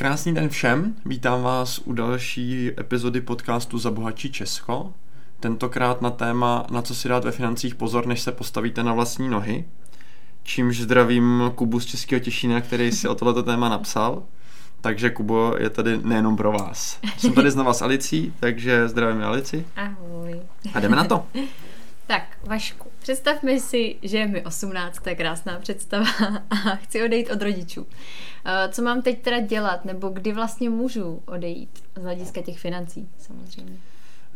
Krásný den všem, vítám vás u další epizody podcastu Zabohatší Česko. Tentokrát na téma, na co si dát ve financích pozor, než se postavíte na vlastní nohy. Čímž zdravím Kubu z Českého Těšína, který si o tohleto téma napsal. Takže Kubo je tady nejenom pro vás. Jsem tady znova s Alicí, takže zdravím Alici. Ahoj. A jdeme na to. tak, Vašku, představme si, že je mi 18, to je krásná představa a chci odejít od rodičů. Eh, co mám teď teda dělat, nebo kdy vlastně můžu odejít z hlediska těch financí samozřejmě?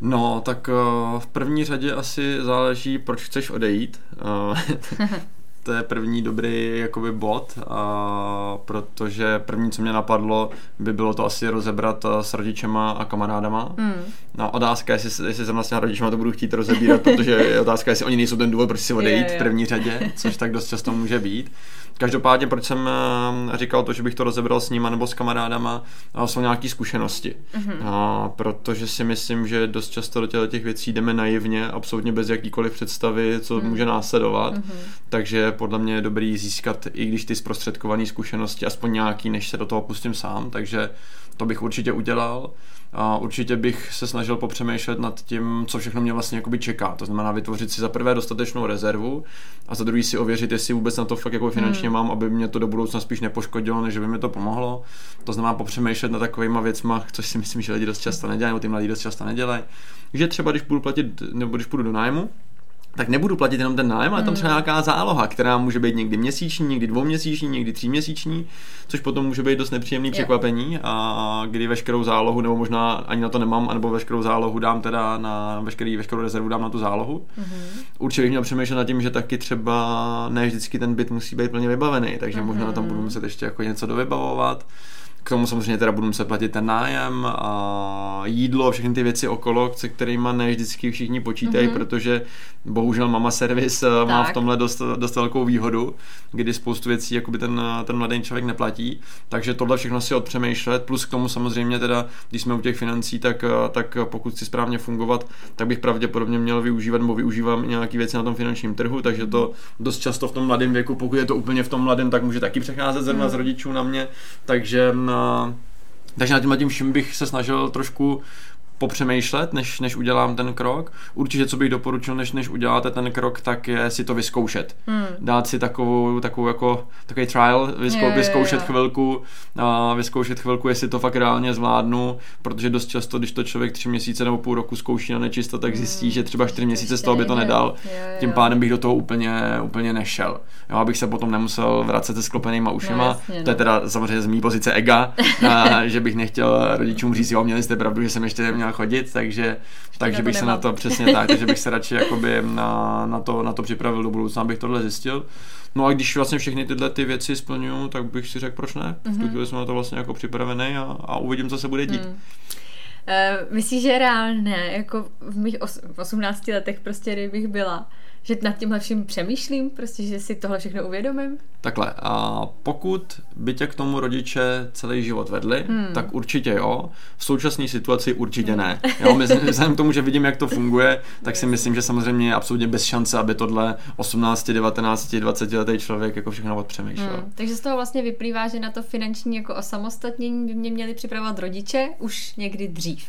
No, tak uh, v první řadě asi záleží, proč chceš odejít. To je první dobrý jakoby bod, a protože první, co mě napadlo, by bylo to asi rozebrat s rodičema a kamarádama. Mm. No, otázka, jestli, jestli jsem vlastně rodičema to budu chtít rozebírat, protože je otázka, jestli oni nejsou ten důvod, proč si odejít je, je. v první řadě, což tak dost často může být. Každopádně, proč jsem eh, říkal to, že bych to rozebral s nima nebo s kamarádama, jsou nějaké zkušenosti. Mm-hmm. A, protože si myslím, že dost často do těch věcí jdeme naivně, absolutně bez jakýkoliv představy, co mm. může následovat. Mm-hmm. Takže podle mě je dobrý získat, i když ty zprostředkované zkušenosti, aspoň nějaký, než se do toho pustím sám. Takže to bych určitě udělal. A určitě bych se snažil popřemýšlet nad tím, co všechno mě vlastně jakoby čeká. To znamená vytvořit si za prvé dostatečnou rezervu a za druhý si ověřit, jestli vůbec na to fakt jako finančně hmm. mám, aby mě to do budoucna spíš nepoškodilo, než by mi to pomohlo. To znamená popřemýšlet nad takovýma věcma, což si myslím, že lidi dost často nedělají, nebo ty mladí dost často nedělají. Že třeba když budu platit, nebo když půjdu do nájmu, tak nebudu platit jenom ten nájem, ale tam třeba hmm. nějaká záloha, která může být někdy měsíční, někdy dvouměsíční, někdy tříměsíční, což potom může být dost nepříjemný překvapení a kdy veškerou zálohu, nebo možná ani na to nemám, anebo veškerou zálohu dám teda na veškerý, veškerou rezervu dám na tu zálohu. Mm-hmm. Určitě bych měl přemýšlet nad tím, že taky třeba ne vždycky ten byt musí být plně vybavený, takže mm-hmm. možná na tom budu muset ještě jako něco dovybavovat. K tomu samozřejmě teda budu muset platit ten nájem a jídlo, všechny ty věci okolo, se kterými ne vždycky všichni počítají, mm-hmm. protože bohužel mama servis tak. Eh, má v tomhle dost, dost velkou výhodu, kdy spoustu věcí jakoby ten, ten mladý člověk neplatí. Takže tohle všechno si odpřemýšlet, plus k tomu samozřejmě teda, když jsme u těch financí, tak, eh, tak pokud si správně fungovat, tak bych pravděpodobně měl využívat nebo využívám nějaké věci na tom finančním trhu, takže to dost často v tom mladém věku, pokud je to úplně v tom mladém, tak může taky přecházet zrovna mm. z rodičů na mě, takže mm, takže nad tím, nad tím vším bych se snažil trošku popřemýšlet, než, než udělám ten krok. Určitě, co bych doporučil, než, než uděláte ten krok, tak je si to vyzkoušet. Hmm. Dát si takovou, takovou jako, takový trial, vyzkou, je, vyzkoušet je, je. chvilku, a vyzkoušet chvilku, jestli to fakt reálně zvládnu, protože dost často, když to člověk tři měsíce nebo půl roku zkouší na nečisto, tak zjistí, hmm. že třeba čtyři měsíce z toho by to nedal. Je, je. Tím pádem bych do toho úplně, úplně nešel. Jo, abych se potom nemusel vracet se sklopenýma ušima. No, jasně, to je no. teda samozřejmě z mý pozice ega, a, že bych nechtěl rodičům říct, jo, měli jste pravdu, že jsem ještě neměl chodit, takže, takže bych se na to přesně tak, takže bych se radši jakoby na, na, to, na to připravil do budoucna, abych tohle zjistil. No a když vlastně všechny tyhle ty věci splňuju, tak bych si řekl, proč ne? Mm-hmm. V tu mhm. chvíli jsem na to vlastně jako připravený a, a uvidím, co se bude dít. Mm. Uh, myslíš, že reálné, jako v mých os- v 18 letech prostě, kdybych byla, že nad tímhle vším přemýšlím, prostě, že si tohle všechno uvědomím? Takhle, a pokud by tě k tomu rodiče celý život vedli, hmm. tak určitě jo. V současné situaci určitě hmm. ne. Jo, vzhledem k tomu, že vidím, jak to funguje, tak si myslím, že samozřejmě je absolutně bez šance, aby tohle 18, 19, 20 letý člověk jako všechno odpřemýšlel. Hmm. Takže z toho vlastně vyplývá, že na to finanční jako osamostatnění by mě měli připravovat rodiče už někdy dřív.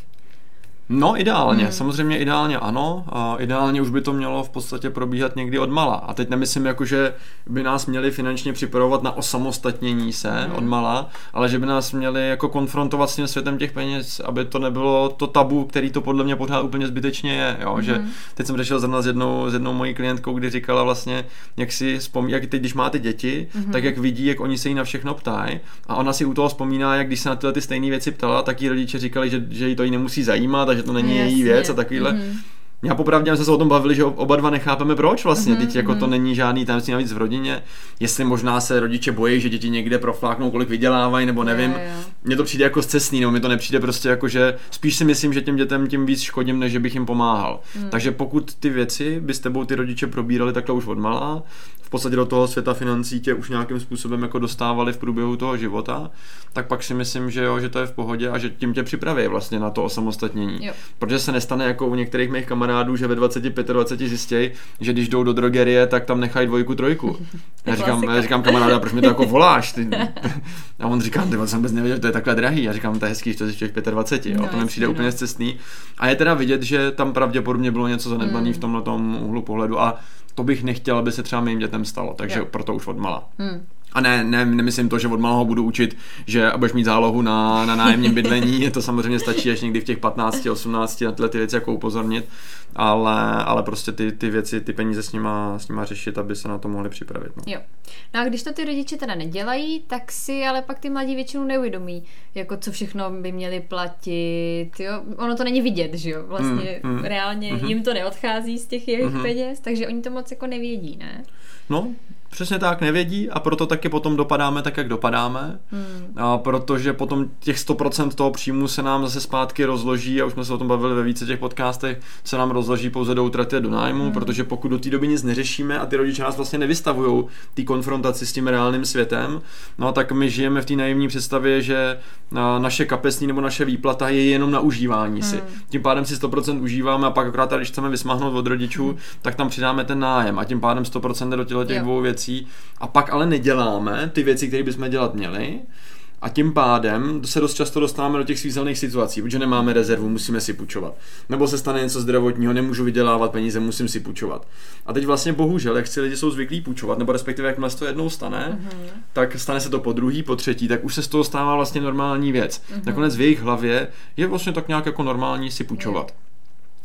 No, ideálně, hmm. samozřejmě ideálně ano. A ideálně už by to mělo v podstatě probíhat někdy od mala. A teď nemyslím jako, že by nás měli finančně připravovat na osamostatnění se hmm. od mala, ale že by nás měli jako konfrontovat s tím světem těch peněz, aby to nebylo to tabu, který to podle mě pořád úplně zbytečně je. Jo? Hmm. Že teď jsem řešil zrovna s jednou, s jednou mojí klientkou, kdy říkala vlastně, jak si vzpomíná, jak teď, když máte děti, hmm. tak jak vidí, jak oni se jí na všechno ptají. A ona si u toho vzpomíná, jak když se na tyhle ty stejné věci ptala, tak jí rodiče říkali, že, že jí to jí nemusí zajímat že to není Jasně. její věc a takovýhle. Mm-hmm. Já popravdě jsme se o tom bavili, že oba dva nechápeme proč vlastně, mm-hmm. teď jako to mhm. není žádný tajemství navíc v rodině, jestli možná se rodiče bojí, že děti někde profláknou, kolik vydělávají, nebo nevím. Mně to přijde jako zcestný, nebo mi to nepřijde prostě jako, že spíš si myslím, že těm dětem tím víc škodím, než že bych jim pomáhal. Mm. Takže pokud ty věci by s tebou ty rodiče probírali takhle už od malá, podstatě do toho světa financí tě už nějakým způsobem jako dostávali v průběhu toho života, tak pak si myslím, že jo, že to je v pohodě a že tím tě připraví vlastně na to osamostatnění. Jo. Protože se nestane jako u některých mých kamarádů, že ve 25, 20 zjistějí, že když jdou do drogerie, tak tam nechají dvojku, trojku. Já říkám, já říkám kamaráda, proč mi to jako voláš? Ty? A on říká, ty jsem vůbec nevěděl, že to je takhle drahý. Já říkám, to je hezký, že to zjistíš 25, jo, No, to mi přijde jasně, úplně no. cestný. A je teda vidět, že tam pravděpodobně bylo něco zanedbaný Mm. v tomhle úhlu pohledu a to bych nechtěl, aby se třeba mým dětem stalo, takže Jo. proto už odmala. Hmm. A ne, ne, nemyslím to, že od malého budu učit, že budeš mít zálohu na, na nájemním bydlení, to samozřejmě stačí až někdy v těch 15, 18 na tyhle ty věci jako upozornit, ale, ale prostě ty, ty věci, ty peníze s nima, s nima řešit, aby se na to mohli připravit. No. Jo. No a když to ty rodiče teda nedělají, tak si ale pak ty mladí většinou neuvědomí, jako co všechno by měli platit, jo. Ono to není vidět, že jo. Vlastně Mm, mm, reálně mhm. jim to neodchází z těch jejich Mhm. peněz, takže oni to moc jako nevědí, ne? no, přesně tak, nevědí a proto taky potom dopadáme tak, jak dopadáme, Hmm. a protože potom těch 100% toho příjmu se nám zase zpátky rozloží, a už jsme se o tom bavili ve více těch podcastech, se nám rozloží pouze do útraty a do nájmu, Hmm. protože pokud do té doby nic neřešíme a ty rodiče nás vlastně nevystavují té konfrontaci s tím reálným světem, no tak my žijeme v té naivní představě, že naše kapesní nebo naše výplata je jenom na užívání si. Hmm. Tím pádem si 100% užíváme a pak akorát, když chceme vysmáhnout od rodičů, tak tam přidáme ten nájem a tím pádem 100% jde do těchto těch dvou věcí a pak ale neděláme ty věci, které bychom dělat měli a tím pádem se dost často dostáváme do těch svízelných situací, protože nemáme rezervu, musíme si půjčovat. Nebo se stane něco zdravotního, nemůžu vydělávat peníze, musím si půjčovat. A teď vlastně bohužel, jak si lidi jsou zvyklí půjčovat, nebo respektive se to jednou stane, Mhm. tak stane se to po druhý, po třetí, tak už se z toho stává vlastně normální věc. Nakonec v jejich hlavě je vlastně tak nějak jako normální si půjčovat.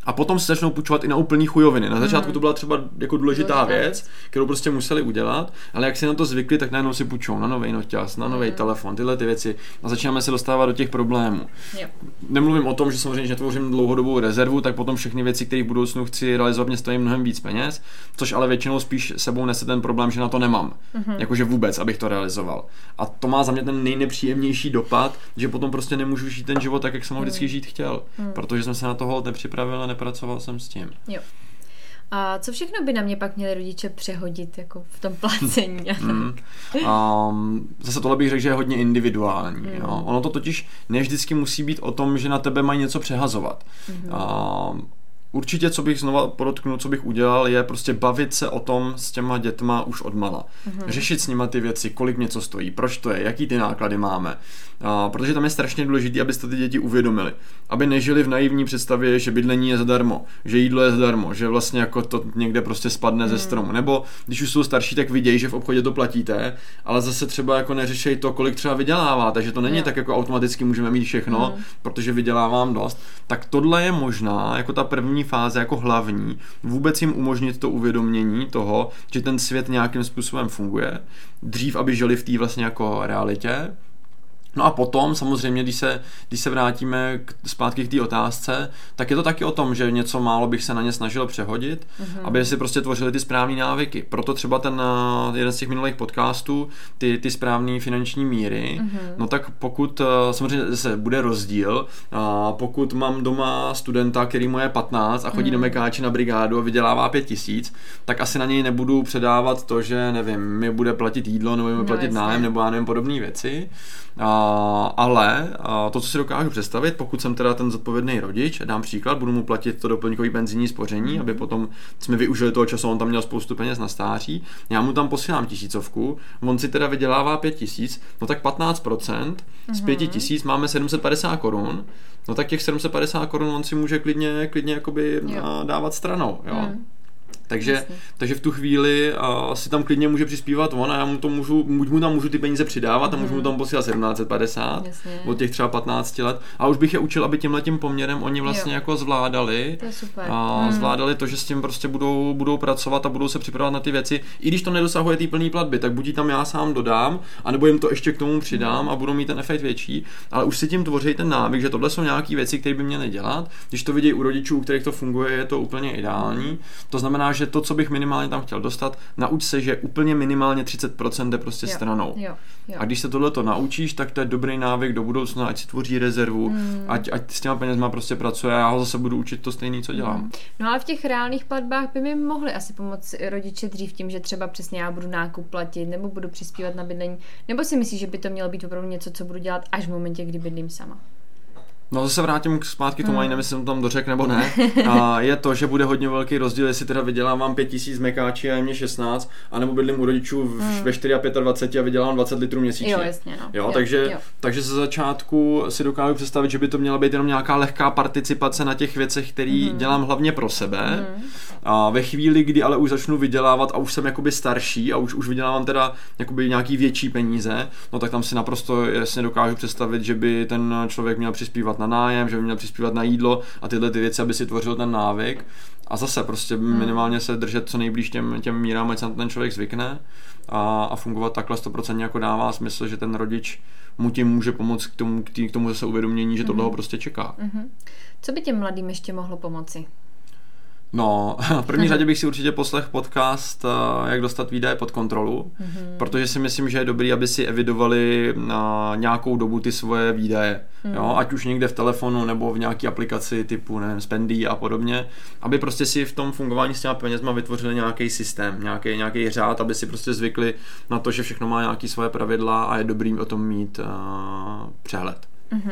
A potom se začnou půjčovat i na úplný chujoviny. Na začátku to byla třeba jako důležitá věc, kterou prostě museli udělat, ale jak si na to zvykli, tak najednou si půjčou na nový noťaz, na nový telefon, tyhle ty věci a začínáme se dostávat do těch problémů. Jo. Nemluvím o tom, že samozřejmě, že tvořím dlouhodobou rezervu, tak potom všechny věci, které v budoucnu chci realizovat, mě stojí mnohem víc peněz, což ale většinou spíš sebou nese ten problém, že na to nemám. Mhm. Jakože vůbec, abych to realizoval. A to má za mě ten nejnepříjemnější dopad, že potom prostě nemůžu žít ten život tak, jak jsem ho vždycky žít chtěl. Protože jsem se na toho nepřipravil nepracoval jsem s tím. Jo. A co všechno by na mě pak měli rodiče přehodit jako v tom placení? Mm. Um, zase tohle bych řekl, že je hodně individuální. Mm. Jo. Ono to totiž ne vždycky musí být o tom, že na tebe mají něco přehazovat. Mm-hmm. Um, Určitě, co bych znova podotknul, co bych udělal, je prostě bavit se o tom s těma dětma už od mala. Mhm. Řešit s nima ty věci, kolik něco stojí, proč to je, jaký ty náklady máme. A, protože tam je strašně důležité, abyste ty děti uvědomili. Aby nežili v naivní představě, že bydlení je zadarmo, že jídlo je zadarmo, že vlastně jako to někde prostě spadne ze stromu. Nebo když už jsou starší, tak vidějí, že v obchodě to platíte, ale zase třeba jako neřešej to, kolik třeba vyděláváte, že to není Jo. tak jako automaticky můžeme mít všechno, Mm. protože vydělávám dost. Tak tohle je možná jako ta první fáze, jako hlavní, vůbec jim umožnit to uvědomění toho, že ten svět nějakým způsobem funguje, dřív, aby žili v té vlastně jako realitě, No a potom samozřejmě, když se, když se vrátíme k, zpátky k té otázce, tak je to taky o tom, že něco málo bych se na ně snažil přehodit, mm-hmm. aby si prostě tvořili ty správné návyky. Proto třeba ten eh, jeden z těch minulých podcastů, ty, ty správné finanční míry, mm-hmm. no tak pokud eh, samozřejmě se bude rozdíl, a pokud mám doma studenta, který mu je 15 a chodí mm-hmm. do Mekáče na brigádu a vydělává 5 tisíc, tak asi na něj nebudu předávat to, že nevím, mi bude platit jídlo nebo mi bude No, platit jasně. nájem nebo já nevím, podobné věci. A, ale a to, co si dokážu představit, pokud jsem teda ten zodpovědný rodič, dám příklad, budu mu platit to doplňkový penzijní spoření, aby potom jsme využili toho času, on tam měl spoustu peněz na stáří, já mu tam posílám tisícovku, on si teda vydělává pět tisíc, no tak 15% z pěti tisíc máme 750 korun, no tak těch 750 korun on si může klidně, klidně jakoby Jo. dávat stranou, jo. Mm. Takže, Jasně. takže v tu chvíli uh, si tam klidně může přispívat on a já mu to můžu, mu tam můžu ty peníze přidávat a můžu mu tam posílat 1750 Mhm. Jasně. od těch třeba 15 let a už bych je učil, aby tímhle tím poměrem oni vlastně Jo. jako zvládali To je super. a Mm. zvládali to, že s tím prostě budou, budou pracovat a budou se připravovat na ty věci. I když to nedosahuje té plné platby, tak buď tam já sám dodám, anebo jim to ještě k tomu přidám a budou mít ten efekt větší, ale už si tím tvoří ten návyk, že tohle jsou nějaké věci, které by měly dělat. Když to vidějí u rodičů, u kterých to funguje, je to úplně ideální. To znamená, že že to, co bych minimálně tam chtěl dostat, nauč se, že úplně minimálně 30% jde prostě Jo, stranou. Jo, jo. A když se tohle to naučíš, tak to je dobrý návyk do budoucna, ať si tvoří rezervu, Hmm. ať, ať s těma penězma prostě pracuje a já ho zase budu učit to stejné, co dělám. Mm. No ale v těch reálných platbách by mi mohli asi pomoct rodiče dřív tím, že třeba přesně já budu nákup platit, nebo budu přispívat na bydlení, nebo si myslíš, že by to mělo být opravdu něco, co budu dělat až v momentě, kdy bydlím sama? No zase vrátím k zpátky tomu, Mm. ani nevím, jestli jsem tam dořek nebo ne. A je to, že bude hodně velký rozdíl, jestli teda vydělávám 5000 mekáči a je mě 16, anebo bydlím u rodičů v, Mm. ve 4 a 25 a vydělám 20 litrů měsíčně. Jo, jasně, no. Jo, takže, takže ze začátku si dokážu představit, že by to měla být jenom nějaká lehká participace na těch věcech, které Mhm. dělám hlavně pro sebe. Mm. A ve chvíli, kdy ale už začnu vydělávat a už jsem jakoby starší a už, už vydělávám teda jakoby nějaký větší peníze, no tak tam si naprosto jasně dokážu představit, že by ten člověk měl přispívat na nájem, že by měl přispívat na jídlo a tyhle ty věci, aby si tvořil ten návyk. A zase prostě minimálně se držet co nejblíž těm, těm mírám, ať se na ten člověk zvykne a, a fungovat takhle 100% jako dává smysl, že ten rodič mu tím může pomoct k tomu, k, tý, k tomu zase uvědomění, že tohle ho prostě čeká. Mhm. Co by těm mladým ještě mohlo pomoci? No, v první řadě bych si určitě poslech podcast, eh, jak dostat výdaje pod kontrolu, Mhm. protože si myslím, že je dobrý, aby si evidovali na nějakou dobu ty svoje výdaje, Mhm. jo, ať už někde v telefonu nebo v nějaké aplikaci typu, nevím, Spendy a podobně, aby prostě si v tom fungování s těma penězma vytvořili nějaký systém, nějaký, nějaký řád, aby si prostě zvykli na to, že všechno má nějaké svoje pravidla a je dobrý o tom mít uh, přehled. Mhm.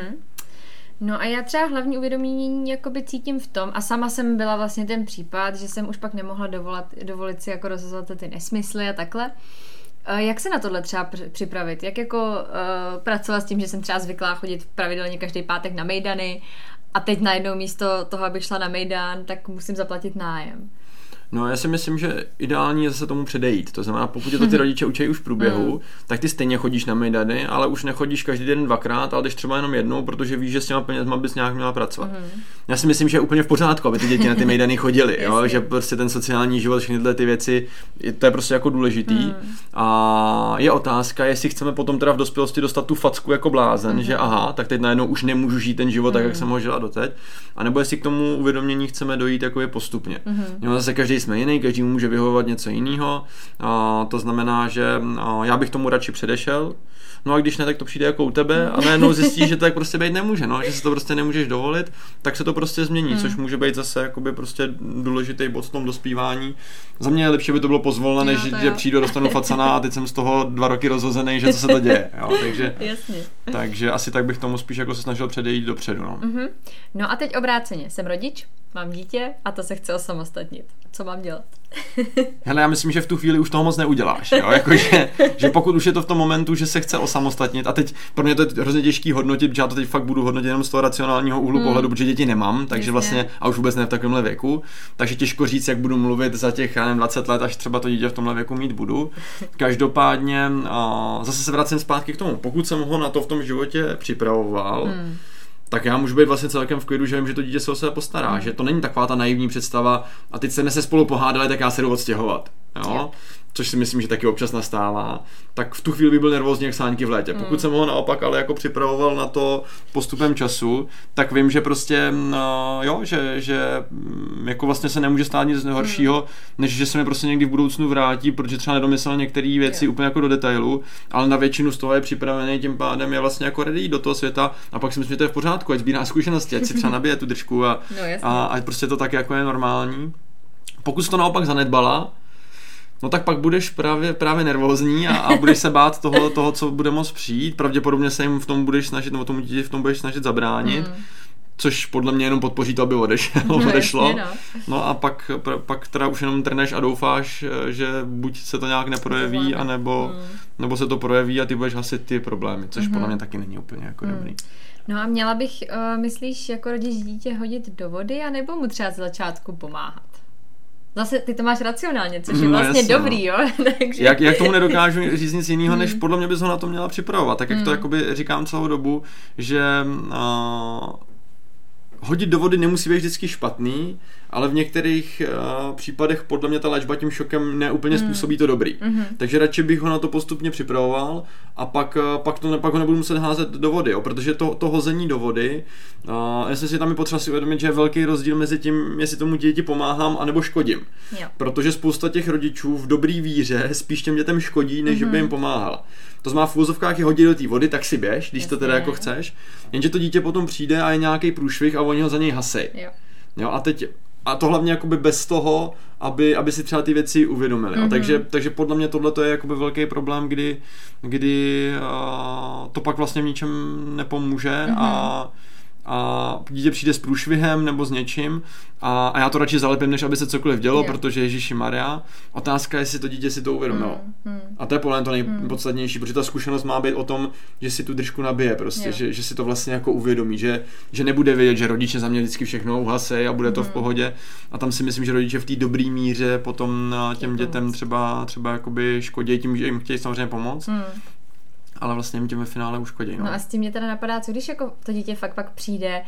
No a já třeba hlavní uvědomění jakoby cítím v tom, a sama jsem byla vlastně ten případ, že jsem už pak nemohla dovolat, dovolit si jako rozhazovat ty nesmysly a takhle. Eh, Jak se na tohle třeba pr- připravit? Jak jako uh, pracovat s tím, že jsem třeba zvyklá chodit pravidelně každý pátek na mejdany a teď najednou místo toho, abych šla na mejdan, tak musím zaplatit nájem. No já si myslím, že ideální je zase tomu předejít. To znamená, pokud je to ty rodiče učí už v průběhu, tak ty stejně chodíš na mejdany, ale už nechodíš každý den dvakrát, ale jdeš třeba jenom jednou, protože víš, že s těma penězma bys nějak měla pracovat. Já si myslím, že je úplně v pořádku, aby ty děti na ty mejdany chodily, jo? Že prostě ten sociální život, všechny tyhle ty věci, je- to je prostě jako důležitý. A je otázka, jestli chceme potom teda v dospělosti dostat tu facku jako blázen, že aha, tak teď najednou už nemůžu žít ten život tak, jak jsem ho žila doteď, a nebo jestli k tomu uvědomění chceme dojít jako je postupně. Jo, zase každý jsme jiný, každý může vyhovovat něco jiného. A to znamená, že já bych tomu radši předešel. No a když ne, tak to přijde jako u tebe a najednou zjistíš, že to tak prostě být nemůže, no, že si to prostě nemůžeš dovolit, tak se to prostě změní, což může být zase jakoby prostě důležitý bod v tom dospívání. Za mě je lepší, aby to bylo pozvolné, než Jo, že jo. přijdu, dostanu facana a teď jsem z toho dva roky rozhozený, že co se to děje. Jo, takže, Jasně. takže asi tak bych tomu spíš jako se snažil předejít dopředu. No. Mhm. No a teď obráceně. Jsem rodič, mám dítě a to se chce osamostatnit. Co mám dělat? Hele, já myslím, že v tu chvíli už toho moc neuděláš. Jo? Jako, že, že pokud už je to v tom momentu, že se chce osamostatnit, a teď pro mě to je hrozně těžký hodnotit, protože já to teď fakt budu hodnotit jenom z toho racionálního úhlu Hmm. pohledu, protože děti nemám, takže Jasně. vlastně, a už vůbec ne v takovémhle věku, takže těžko říct, jak budu mluvit za těch, já nevím, 20 let, až třeba to dítě v tomhle věku mít budu. Každopádně a zase se vracím zpátky k tomu. Pokud jsem ho na to v tom životě připravoval, Hmm. Tak já můžu být vlastně celkem v klidu, že vím, že to dítě se o sebe postará, že to není taková ta naivní představa a teď se se spolu pohádali, tak já se jdu odstěhovat. Jo? Jo. Což si myslím, že taky občas nastává. Tak v tu chvíli by byl nervózní jak sánky v létě. Pokud jsem ho naopak ale jako připravoval na to postupem času, tak vím, že prostě, no, jo, že, že mm, jako vlastně se nemůže stát nic horšího, než že se mi prostě někdy v budoucnu vrátí, protože třeba nedomyslel některé věci Jo. úplně jako do detailu, ale na většinu z toho je připravený, tím pádem je vlastně jako ready do toho světa a pak si myslím, že to je v pořádku, ať sbírá zkušenosti, ať si třeba nabije tu držku a, No a ať prostě to tak jako je normální. Pokud to naopak zanedbala, no tak pak budeš právě, právě nervózní a, a budeš se bát toho, toho, co bude moct přijít. Pravděpodobně se jim v tom budeš snažit, nebo tomu dítě v tom budeš snažit zabránit. Mm. Což podle mě jenom podpoří to, aby odešel, No, odešlo. jasně, no. no a pak, pak teda už jenom trneš a doufáš, že buď se to nějak neprojeví, anebo, Mm. nebo se to projeví a ty budeš hasit ty problémy, což podle mě taky není úplně jako Mm. dobrý. No a měla bych, uh, myslíš, jako rodič dítě hodit do vody, anebo mu třeba z začátku pomáhat? Zase ty to máš racionálně, což je No, vlastně no. dobrý, jo? Takže... Jak, jak tomu nedokážu říct nic jiného, než Hmm. podle mě bys ho na to měla připravovat. Tak jak to Hmm. jakoby říkám celou dobu, že uh, hodit do vody nemusí být vždycky špatný, ale v některých uh, případech podle mě ta léčba tím šokem neúplně mm. způsobí to dobrý. Mm-hmm. Takže radši bych ho na to postupně připravoval a pak, uh, pak, to, pak ho nebudu muset házet do vody, jo, protože to, to hození do vody, uh, jestli si tam je potřeba si uvědomit, že je velký rozdíl mezi tím, jestli tomu děti pomáhám anebo škodím. Jo. Protože spousta těch rodičů v dobrý víře spíš těm dětem škodí, než mm-hmm. by jim pomáhala. To znamená v úzovkách je hodit do té vody, tak si běž, když Jasně. to teda jako chceš. Jenže to dítě potom přijde a je nějaký průšvih a oni ho za něj hasej. Jo. jo a teď a to hlavně jakoby bez toho, aby, aby si třeba ty věci uvědomili. Mm-hmm. A takže, takže podle mě tohle je jakoby velký problém, kdy, kdy uh, to pak vlastně v ničem nepomůže mm-hmm. a a dítě přijde s průšvihem nebo s něčím a, a já to radši zalepím, než aby se cokoliv dělo, yeah. protože Ježíši Maria. Otázka je, jestli to dítě si to uvědomilo. Mm, mm. A to je podle to nejpodstatnější, mm. protože ta zkušenost má být o tom, že si tu držku nabije prostě, že, že si to vlastně jako uvědomí, že, že nebude vědět, že rodiče za mě vždycky všechno uhasej a bude to v mm. pohodě. A tam si myslím, že rodiče v té dobré míře potom těm dětem třeba, třeba jakoby škodí tím, že jim chtějí samozřejmě pomoct. Mm ale vlastně jim tím ve finále uškodí. No. no a s tím mě teda napadá, co když jako to dítě fakt pak přijde,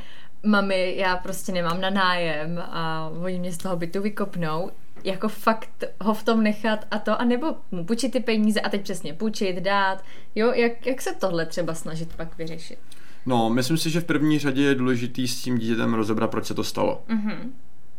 mami, já prostě nemám na nájem a oni mě z toho bytu vykopnou, jako fakt ho v tom nechat a to, a nebo mu půjčit ty peníze a teď přesně půjčit, dát, jo, jak, jak se tohle třeba snažit pak vyřešit? No, myslím si, že v první řadě je důležitý s tím dítětem rozebrat, proč se to stalo. Mm-hmm.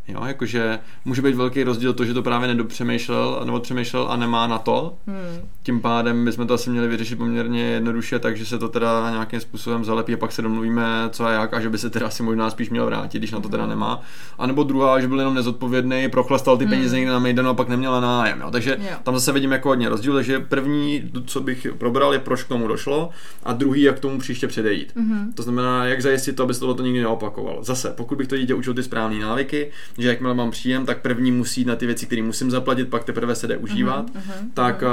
Jo, jakože může být velký rozdíl to, že to právě nedopřemýšlel nebo přemýšlel a nemá na to. Hmm. Tím pádem bychom to asi měli vyřešit poměrně jednoduše, takže se to teda nějakým způsobem zalepí a pak se domluvíme, co a jak a že by se teda asi možná spíš měl vrátit, když na to teda hmm. nemá. A nebo druhá, že byl jenom nezodpovědný, prochlastal ty hmm. peníze někde na Mejdanu a pak neměl nájem. Jo. Takže jo. tam zase vidím jako hodně rozdíl, takže první, co bych probral, je proč k tomu došlo a druhý, jak tomu příště předejít. Hmm. To znamená, jak zajistit to, aby se to nikdy neopakovalo. Zase, pokud bych to dítě učil ty správné návyky, že jakmile mám příjem, tak první musí jít na ty věci, které musím zaplatit, pak teprve se jde užívat, uh-huh, uh-huh, tak,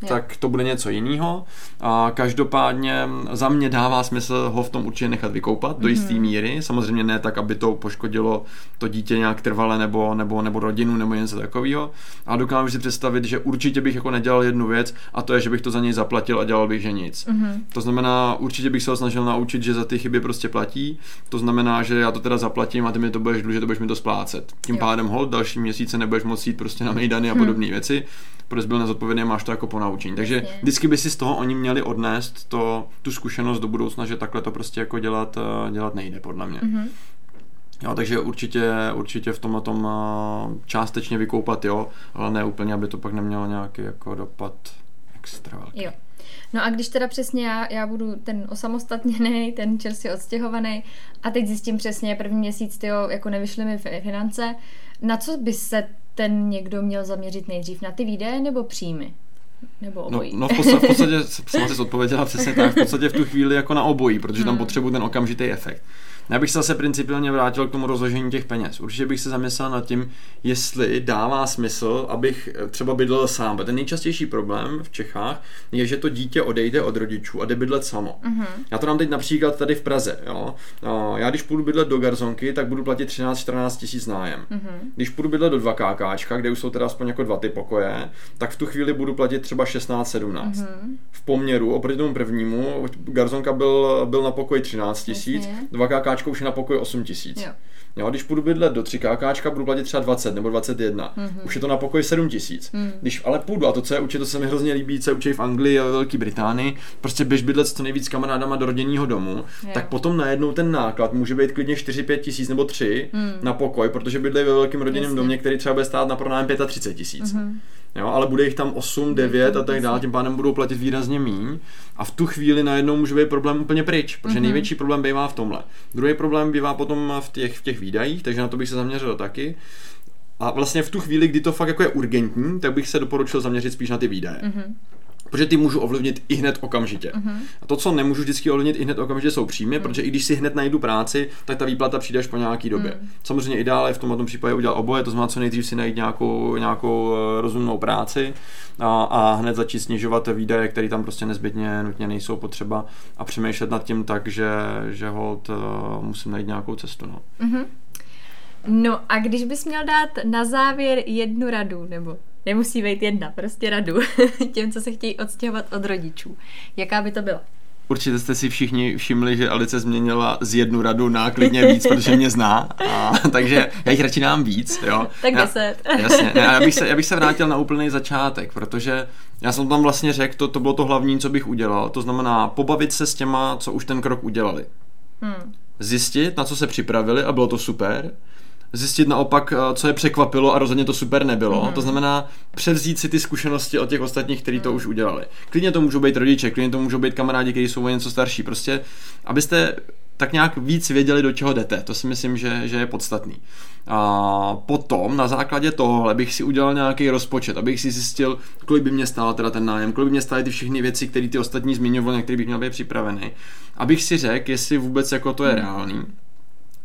uh, tak to bude něco jiného. A každopádně za mě dává smysl ho v tom určitě nechat vykoupat uh-huh. do jisté míry. Samozřejmě ne tak, aby to poškodilo to dítě nějak trvale nebo, nebo, nebo rodinu nebo něco takového. A dokážu si představit, že určitě bych jako nedělal jednu věc a to je, že bych to za něj zaplatil a dělal bych, že nic. Uh-huh. To znamená, určitě bych se ho snažil naučit, že za ty chyby prostě platí. To znamená, že já to teda zaplatím a ty mi to budeš dlužit, to budeš mi to splácet. Tím jo. pádem hold další měsíce nebudeš moct jít prostě na mejdany a hmm. podobné věci, protože byl nezodpovědný a máš to jako po naučení. Takže Jasně. vždycky by si z toho oni měli odnést to, tu zkušenost do budoucna, že takhle to prostě jako dělat, eh, dělat nejde, podle mě. Mm-hmm. Jo, takže určitě, určitě v tomhle tom eh, částečně vykoupat, jo, ale ne úplně, aby to pak nemělo nějaký jako dopad extra velký. Jo. No a když teda přesně já, já budu ten osamostatněný, ten čerstvě odstěhovaný a teď zjistím přesně první měsíc, tyjo, jako nevyšly mi finance, na co by se ten někdo měl zaměřit nejdřív? Na ty výdaje nebo příjmy? Nebo no, obojí? No, no v podstatě, v podstatě jsem si odpověděla přesně tak, v podstatě v tu chvíli jako na obojí, protože tam hmm. potřebuji ten okamžitý efekt. Já bych se zase principiálně vrátil k tomu rozložení těch peněz. Určitě bych se zamyslel nad tím, jestli dává smysl, abych eh, třeba bydlel sám. Ten nejčastější problém v Čechách je, že to dítě odejde od rodičů a jde bydlet samo. Mm-hmm. Já to dám teď například tady v Praze. Jo? Já když půjdu bydlet do Garzonky, tak budu platit 13-14 tisíc nájem. Mm-hmm. Když půjdu bydlet do 2 KKčka, kde už jsou teda aspoň jako dva ty pokoje, tak v tu chvíli budu platit třeba 16-17. Mm-hmm. V poměru oproti tomu prvnímu, Garzonka byl, byl na pokoji 13 tisíc, 2 KKčka káčko už je na pokoj 8 tisíc. Jo. Jo, když půjdu bydlet do 3 kákáčka, budu platit třeba 20 nebo 21. Mm-hmm. Už je to na pokoj 7 tisíc. Mm. Když ale půjdu, a to, co je učit, to se mi hrozně líbí, co je učí v Anglii a ve Velké Británii, prostě běž bydlet s co nejvíc kamarádama do rodinného domu, jo. tak potom najednou ten náklad může být klidně 4-5 tisíc nebo 3 mm. na pokoj, protože bydlí ve velkém rodinném domě, který třeba bude stát na pronájem 35 tisíc. Mm-hmm jo, ale bude jich tam 8, 9 a tak dále, tím pádem budou platit výrazně míň a v tu chvíli najednou může být problém úplně pryč, protože mm-hmm. největší problém bývá v tomhle. Druhý problém bývá potom v těch, v těch výdajích, takže na to bych se zaměřil taky. A vlastně v tu chvíli, kdy to fakt jako je urgentní, tak bych se doporučil zaměřit spíš na ty výdaje. Mm-hmm protože ty můžu ovlivnit i hned okamžitě. Uh-huh. A to, co nemůžu vždycky ovlivnit i hned okamžitě, jsou příjmy, uh-huh. protože i když si hned najdu práci, tak ta výplata přijde až po nějaký době. Uh-huh. Samozřejmě ideálně v tomto případě udělat oboje, to znamená, co nejdřív si najít nějakou, nějakou eh, rozumnou práci a, a hned začít snižovat výdaje, které tam prostě nezbytně nutně nejsou potřeba a přemýšlet nad tím tak, že, že hold uh, musím najít nějakou cestu. No. Uh-huh. No a když bys měl dát na závěr jednu radu, nebo Nemusí být jedna, prostě radu těm, co se chtějí odstěhovat od rodičů. Jaká by to byla? Určitě jste si všichni všimli, že Alice změnila z jednu radu na klidně víc, protože mě zná, a, takže já jich radši dám víc, jo. Tak deset. Já, jasně, ne, já, bych se, já bych se vrátil na úplný začátek, protože já jsem tam vlastně řekl, to, to bylo to hlavní, co bych udělal, to znamená pobavit se s těma, co už ten krok udělali. Hmm. Zjistit, na co se připravili a bylo to super, zjistit naopak, eh, co je překvapilo a rozhodně to super nebylo. Mm. To znamená převzít si ty zkušenosti od těch ostatních, kteří to už udělali. Klidně to můžou být rodiče, klidně to můžou být kamarádi, kteří jsou o něco starší. Prostě, abyste tak nějak víc věděli, do čeho jdete. To si myslím, že, že je podstatný. A potom na základě tohohle bych si udělal nějaký rozpočet, abych si zjistil, kolik by mě stál teda ten nájem, kolik by mě stály ty všechny věci, které ty ostatní zmiňovali, na které bych měl být připravený. Abych si řekl, jestli vůbec jako to je hmm. reálný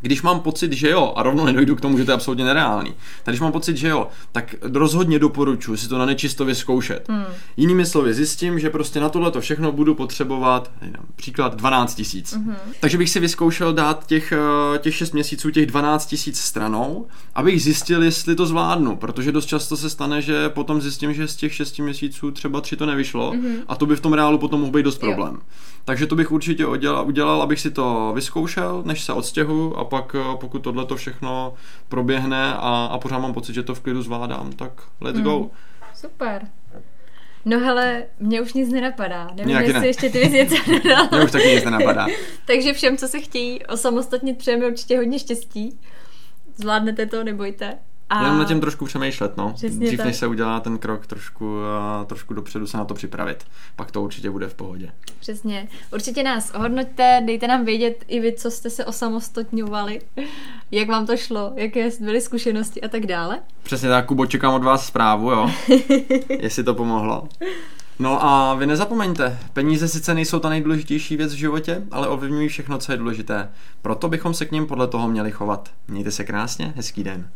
když mám pocit, že jo, a rovno nedojdu k tomu, že to je absolutně nereálný, tak když mám pocit, že jo, tak rozhodně doporučuji si to na nečisto vyzkoušet. Hmm. Jinými slovy, zjistím, že prostě na tohle to všechno budu potřebovat, příklad 12 tisíc. Hmm. Takže bych si vyzkoušel dát těch, eh, těch 6 měsíců, těch 12 tisíc stranou, abych zjistil, jestli to zvládnu, protože dost často se stane, že potom zjistím, že z těch 6 měsíců třeba 3 to nevyšlo hmm. a to by v tom reálu potom mohl být dost problém. Jo. Takže to bych určitě udělal, udělal, abych si to vyzkoušel, než se odstěhu a pak eh, pokud tohle to všechno proběhne a, a pořád mám pocit, že to v klidu zvládám, tak let's mm. go. Hmm. Super. No hele, mě už nic nenapadá. Nevím, Nějaký jestli ne. ještě ty věci něco Mě už taky nic nenapadá. Takže všem, co se chtějí osamostatnit, přejeme určitě hodně štěstí. Zvládnete to, nebojte. A... Jenom na tím trošku přemýšlet, no. Přesně Dřív, tak. než se udělá ten krok trošku, trošku dopředu se na to připravit. Pak to určitě bude v pohodě. Přesně. Určitě nás ohodnoťte, dejte nám vědět i vy, co jste se osamostatňovali, jak vám to šlo, jaké byly zkušenosti a tak dále. Přesně tak, Kubo, čekám od vás zprávu, jo. Jestli to pomohlo. No a vy nezapomeňte, peníze sice nejsou ta nejdůležitější věc v životě, ale ovlivňují všechno, co je důležité. Proto bychom se k ním podle toho měli chovat. Mějte se krásně, hezký den.